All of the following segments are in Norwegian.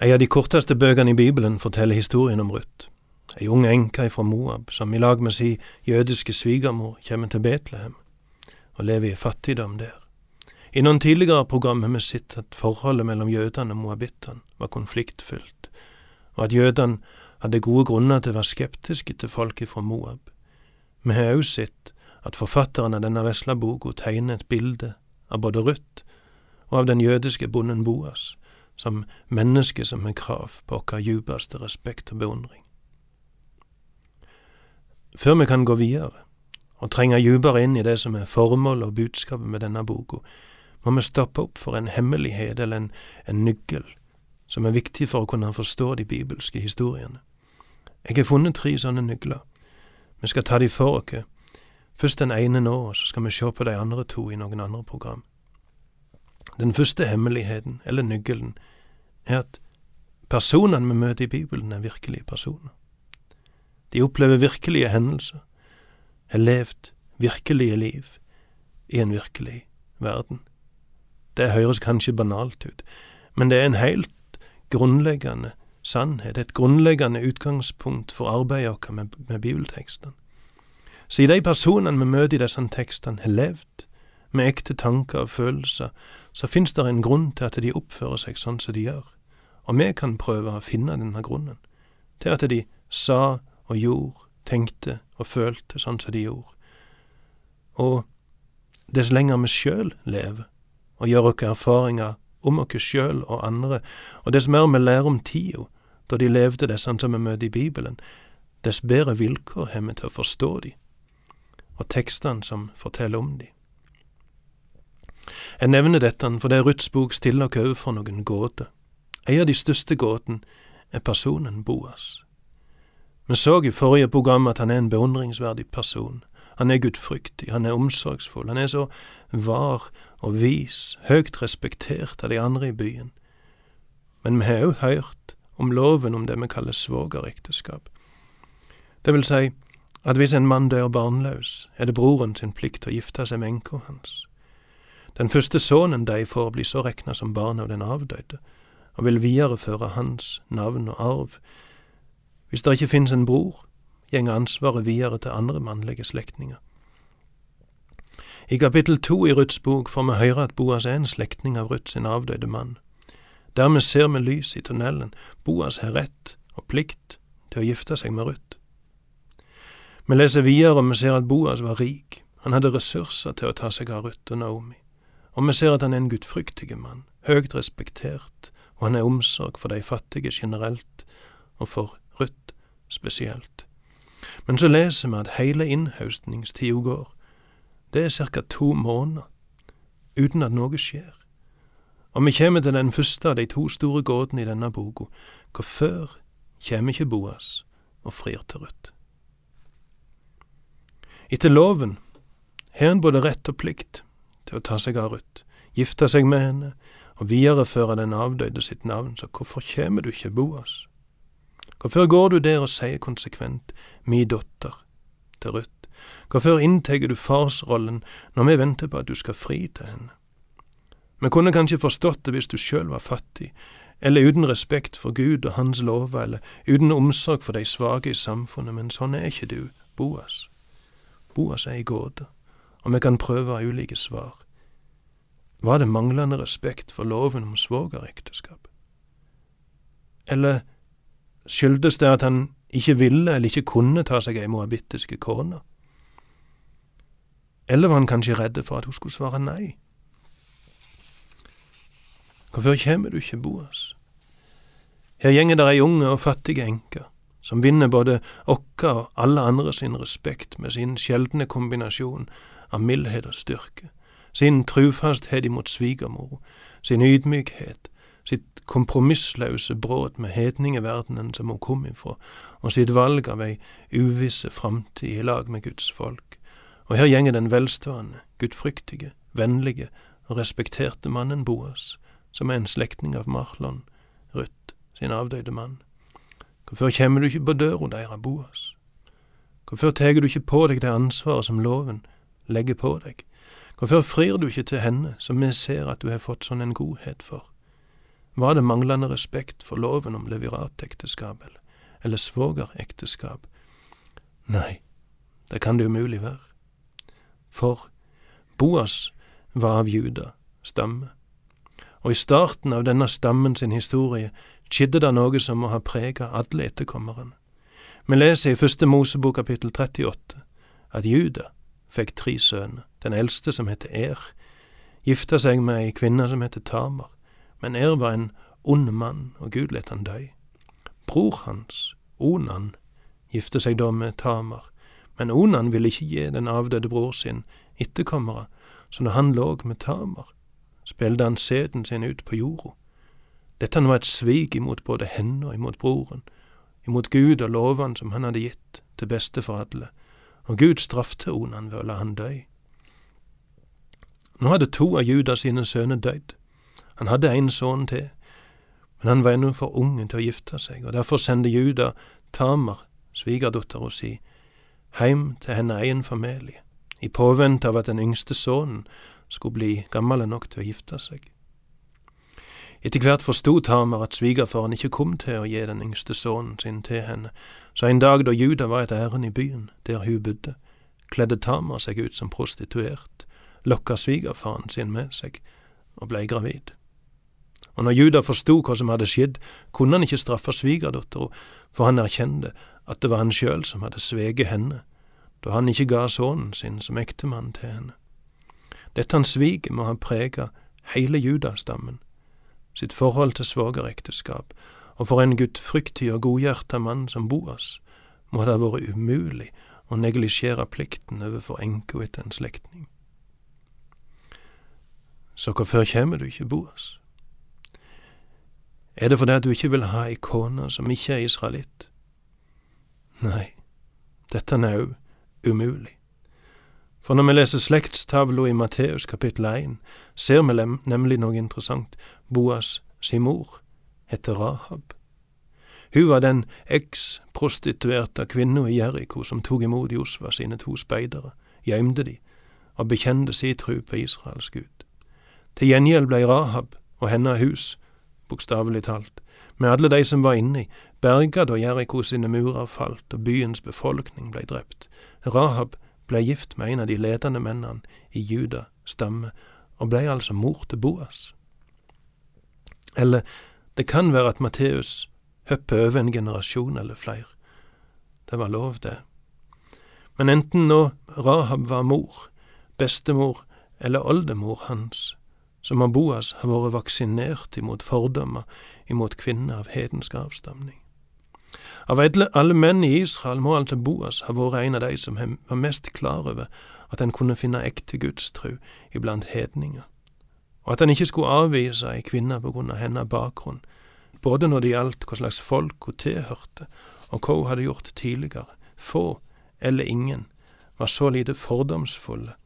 Ei av de korteste bøkene i Bibelen forteller historien om Ruth, ei ung enke fra Moab som i lag med si jødiske svigermor kommer til Betlehem og lever i fattigdom der. I noen tidligere program har vi sett at forholdet mellom jødene og moabittene var konfliktfylt, og at jødene hadde gode grunner til å være skeptiske til folket fra Moab. Vi har òg sett at forfatteren av denne vesle boka tegner et bilde av både Ruth og av den jødiske bonden Boas, som menneske som har krav på vår djupeste respekt og beundring. Før vi kan gå videre og trenge djupere inn i det som er formålet og budskapet med denne boka, må vi stoppe opp for en hemmelighet eller en, en nøkkel som er viktig for å kunne forstå de bibelske historiene. Jeg har funnet tre sånne nøkler. Vi skal ta de for oss. Først den ene nå, og så skal vi se på de andre to i noen andre program. Den første hemmeligheten, eller nøkkelen, er at personene vi møter i Bibelen, er virkelige personer. De opplever virkelige hendelser, har levd virkelige liv i en virkelig verden. Det høres kanskje banalt ut, men det er en helt grunnleggende sannhet, et grunnleggende utgangspunkt for arbeidet vårt med, med bibeltekstene. Siden de personene vi møter i disse tekstene, har levd med ekte tanker og følelser, så fins det en grunn til at de oppfører seg sånn som de gjør, og vi kan prøve å finne denne grunnen, til at de sa og gjorde, tenkte og følte sånn som de gjorde. Og dess lenger vi sjøl lever, og gjør oss erfaringer om oss sjøl og andre, og dess mer vi lærer om tida da de levde det sånn som vi møter i Bibelen, dess bedre vilkår har vi til å forstå de, og tekstene som forteller om de. Jeg nevner dette fordi Ruths bok stiller oss overfor noen gåter. En av de største gåtene er personen Boas. Vi så i forrige program at han er en beundringsverdig person. Han er gudfryktig, han er omsorgsfull, han er så var og vis, høyt respektert av de andre i byen. Men vi har òg hørt om loven om det vi kaller svogerekteskap. Det vil si at hvis en mann dør barnløs, er det broren sin plikt å gifte seg med enka hans. Den første sønnen får, blir så rekna som barn av den avdøde, og vil videreføre hans navn og arv. Hvis det ikke finnes en bror, gjenger ansvaret videre til andre mannlige slektninger. I kapittel to i Ruths bok får vi høre at Boas er en slektning av Ruth sin avdøde mann. Dermed ser vi lys i tunnelen. Boas har rett og plikt til å gifte seg med Ruth. Vi leser videre og vi ser at Boas var rik. Han hadde ressurser til å ta seg av Ruth og Naomi. Og vi ser at han er en gudfryktig mann, høyt respektert, og han er omsorg for de fattige generelt, og for Ruth spesielt. Men så leser vi at hele innhøstningstida går. Det er ca. to måneder, uten at noe skjer. Og vi kommer til den første av de to store gåtene i denne boka, hvor før kommer ikke Boas og frir til Ruth. Etter loven har en både rett og plikt til å ta seg av Ruth, gifte seg med henne og videreføre den avdøde sitt navn, så hvorfor kjem du ikke, Boas? Hvorfor går du der og sier konsekvent mi dotter til Ruth? Hvorfor inntar du farsrollen når vi venter på at du skal fri til henne? Vi kunne kanskje forstått det hvis du sjøl var fattig, eller uten respekt for Gud og Hans lover, eller uten omsorg for de svake i samfunnet, men sånn er ikke du, Boas. Boas er ei gåte og vi kan prøve ulike svar. Var det manglende respekt for loven om svogerekteskap? Eller skyldtes det at han ikke ville eller ikke kunne ta seg ei moabittiske kone? Eller var han kanskje redd for at hun skulle svare nei? Hvorfor kommer du ikke, Boas? Her gjenger det ei unge og fattig enke, som vinner både okka og alle andre sin respekt med sin sjeldne kombinasjon av mildhet og styrke, sin trufasthet imot svigermor, sin ydmykhet, sitt kompromissløse brudd med hedningeverdenen som hun kom ifra, og sitt valg av ei uvisse framtid i lag med Guds folk. Og her gjenger den velstående, gudfryktige, vennlige og respekterte mannen Boas, som er en slektning av Marlon, Ruth, sin avdøde mann. Hvorfor kommer du ikke på døra deres, Boas? Hvorfor tar du ikke på deg det ansvaret som loven legger på deg? Hvorfor frir du ikke til henne, som vi ser at du har fått sånn en godhet for? Var det manglende respekt for loven om leviratekteskap eller, eller svogerekteskap? Nei, det kan det umulig være. For Boas var av juda stamme, og i starten av denne stammen sin historie skjedde det noe som må ha prega alle etterkommerne. Vi leser i første Mosebok kapittel 38 at Juda fikk tre sønner. Den eldste, som heter Er, gifta seg med ei kvinne som heter Tamar, men Er var en ond mann, og Gud let han dø. Bror hans, Onan, gifte seg da med Tamar, men Onan ville ikke gi den avdøde bror sin etterkommere, så når han lå med Tamar, spilte han sæden sin ut på jorda. Dette var et svik imot både henne og imot broren, imot Gud og lovene som han hadde gitt, til beste for alle, og Gud straffte Onan ved å la han dø. Nå hadde to av Judas sine sønner dødd. Han hadde en sønn til, men han var ennå for ung til å gifte seg, og derfor sendte Juda Tamar, svigerdattera si, heim til henne egen familie, i påvente av at den yngste sønnen skulle bli gammel nok til å gifte seg. Etter hvert forsto Tamar at svigerfaren ikke kom til å gi den yngste sønnen sin til henne, så en dag da Juda var et ærend i byen, der hun bodde, kledde Tamar seg ut som prostituert, lokka svigerfaren sin med seg og blei gravid. Og når Juda forsto hva som hadde skjedd, kunne han ikke straffe svigerdattera, for han erkjente at det var han sjøl som hadde sveget henne, da han ikke ga sønnen sin som ektemann til henne. Dette han sviget må ha prega hele judastammen, sitt forhold til svogerekteskap, og for en gudfryktig og godhjerta mann som Boas må det ha vært umulig å neglisjere plikten overfor enka etter en slektning. Så hvorfor kjem du ikke, Boas? Er det fordi at du ikke vil ha ei kone som ikke er israelitt? Nei, dette er òg umulig. For når vi leser slektstavla i Matteus kapittel 1, ser vi nemlig noe interessant. Boas si mor heter Rahab. Hun var den eks-prostituerte kvinna i Jeriko som tok imot Josva sine to speidere, gjemte de og bekjente si tru på Israels Gud. Til gjengjeld blei Rahab og hennes hus, bokstavelig talt, med alle de som var inni, berga da Jeriko sine murer falt og byens befolkning blei drept. Rahab blei gift med en av de ledende mennene i Juda stamme, og blei altså mor til Boas. Eller det kan være at Matteus hopper over en generasjon eller flere. Det var lov, det. Men enten nå Rahab var mor, bestemor eller oldemor hans, så må Boas ha vært vaksinert imot fordommer imot kvinner av hedensk avstamning. Av alle menn i Israel må altså Boas ha vært en av de som var mest klar over at en kunne finne ekte gudstru iblant hedninger, og at en ikke skulle avvise ei kvinne på grunn av hennes bakgrunn, både når det gjaldt hva slags folk hun tilhørte, og hva hun hadde gjort tidligere. Få, eller ingen, var så lite fordomsfulle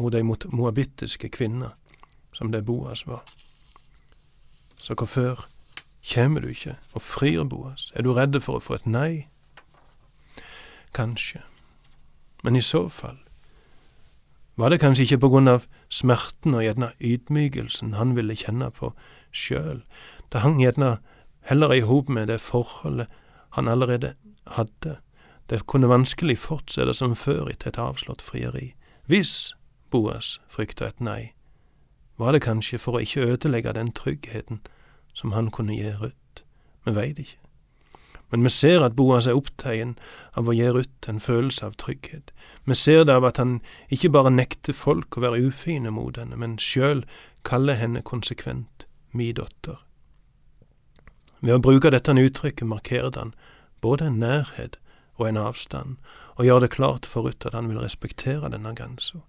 mot de moabittiske kvinner som det Boas var. Så hvorfor kjem du ikke og frir Boas? Er du redd for å få et nei? Kanskje. Men i så fall var det kanskje ikke på grunn av smerten og gjerne ydmykelsen han ville kjenne på sjøl, det hang gjerne heller i hop med det forholdet han allerede hadde. Det kunne vanskelig fortsette som før etter et avslått frieri. Hvis Boas frykta et nei, var det kanskje for å ikke ødelegge den tryggheten som han kunne gi Ruth. Vi veit ikke. Men vi ser at Boas er opptatt av å gi Ruth en følelse av trygghet. Vi ser det av at han ikke bare nekter folk å være ufine mot henne, men sjøl kaller henne konsekvent mi datter. Ved å bruke dette uttrykket markerer han både en nærhet og en avstand, og gjør det klart for Ruth at han vil respektere denne grensa,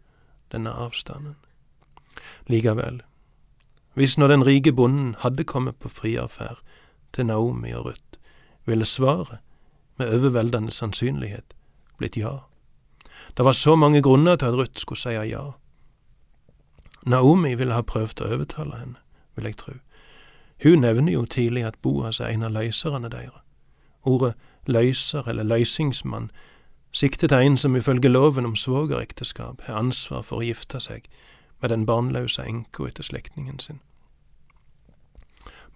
denne avstanden. Likevel, hvis når den rike bonden hadde kommet på friaffær til Naomi og Ruth, ville svaret med overveldende sannsynlighet blitt ja. Det var så mange grunner til at Ruth skulle si ja. Naomi ville ha prøvd å overtale henne, vil jeg tro. Hun nevner jo tidlig at Boas er en av løserne deres. Ordet løser eller løysingsmann sikter til en som ifølge loven om svogerekteskap har ansvar for å gifte seg med den barnløse enka etter slektningen sin.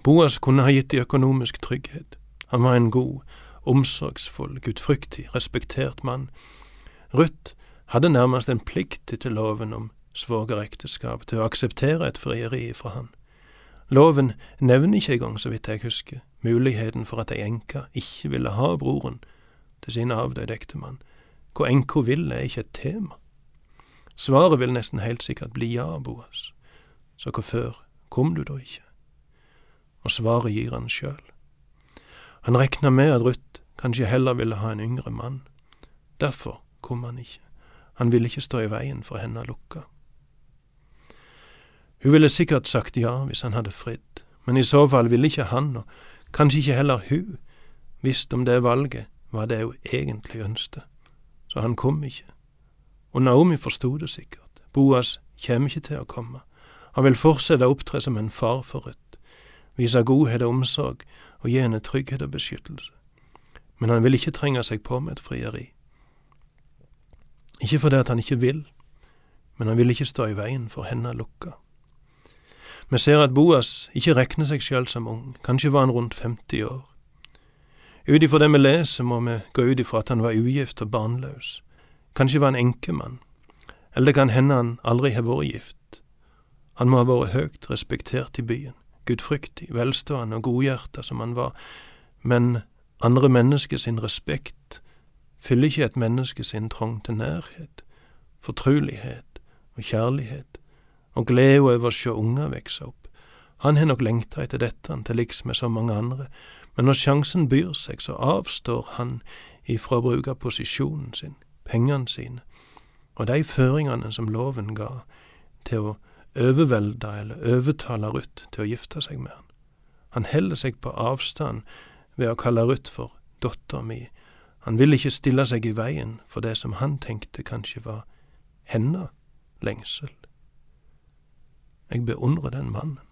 Boas kunne ha gitt de økonomisk trygghet. Han var en god, omsorgsfull, gudfryktig, respektert mann. Ruth hadde nærmest en plikt til loven om svogerekteskap, til å akseptere et frieri fra han. Loven nevner ikke engang, så vidt jeg husker, muligheten for at ei enke ikke ville ha broren til sin avdøde ektemann. Hvor enka vil, er ikke et tema. Svaret vil nesten helt sikkert bli ja, Boas. Så hvorfor kom du da ikke? Og svaret gir han sjøl. Han rekna med at Ruth kanskje heller ville ha en yngre mann. Derfor kom han ikke. Han ville ikke stå i veien for henne lukka. Hun ville sikkert sagt ja hvis han hadde fridd, men i så fall ville ikke han, og kanskje ikke heller hun, visst om det valget var det hun egentlig ønsket. Så han kom ikke. Og Naomi forsto det sikkert. Boas kjem ikke til å komme. Han vil fortsette å opptre som en far for Ruth, vise godhet og omsorg og gi henne trygghet og beskyttelse. Men han vil ikke trenge seg på med et frieri. Ikke fordi at han ikke vil, men han vil ikke stå i veien for henda lukka. Vi ser at Boas ikke regner seg sjøl som ung, kanskje var han rundt 50 år. Ut ifra det vi leser, må vi gå ut ifra at han var ugift og barnløs. Kanskje var han enkemann, eller det kan hende han aldri har vært gift. Han må ha vært høyt respektert i byen, gudfryktig, velstående og godhjerta som han var, men andre mennesker sin respekt fyller ikke et menneske sin trang til nærhet, fortrulighet og kjærlighet og glede over å sjå unger vekse opp. Han har nok lengta etter dette til liks med så mange andre, men når sjansen byr seg, så avstår han ifra å bruke posisjonen sin, pengene sine, og de føringene som loven ga, til å overvelde eller overtale Ruth til å gifte seg med han. Han holder seg på avstand ved å kalle Ruth for dotter mi. Han vil ikke stille seg i veien for det som han tenkte kanskje var henne lengsel. Jeg beundrer den mannen.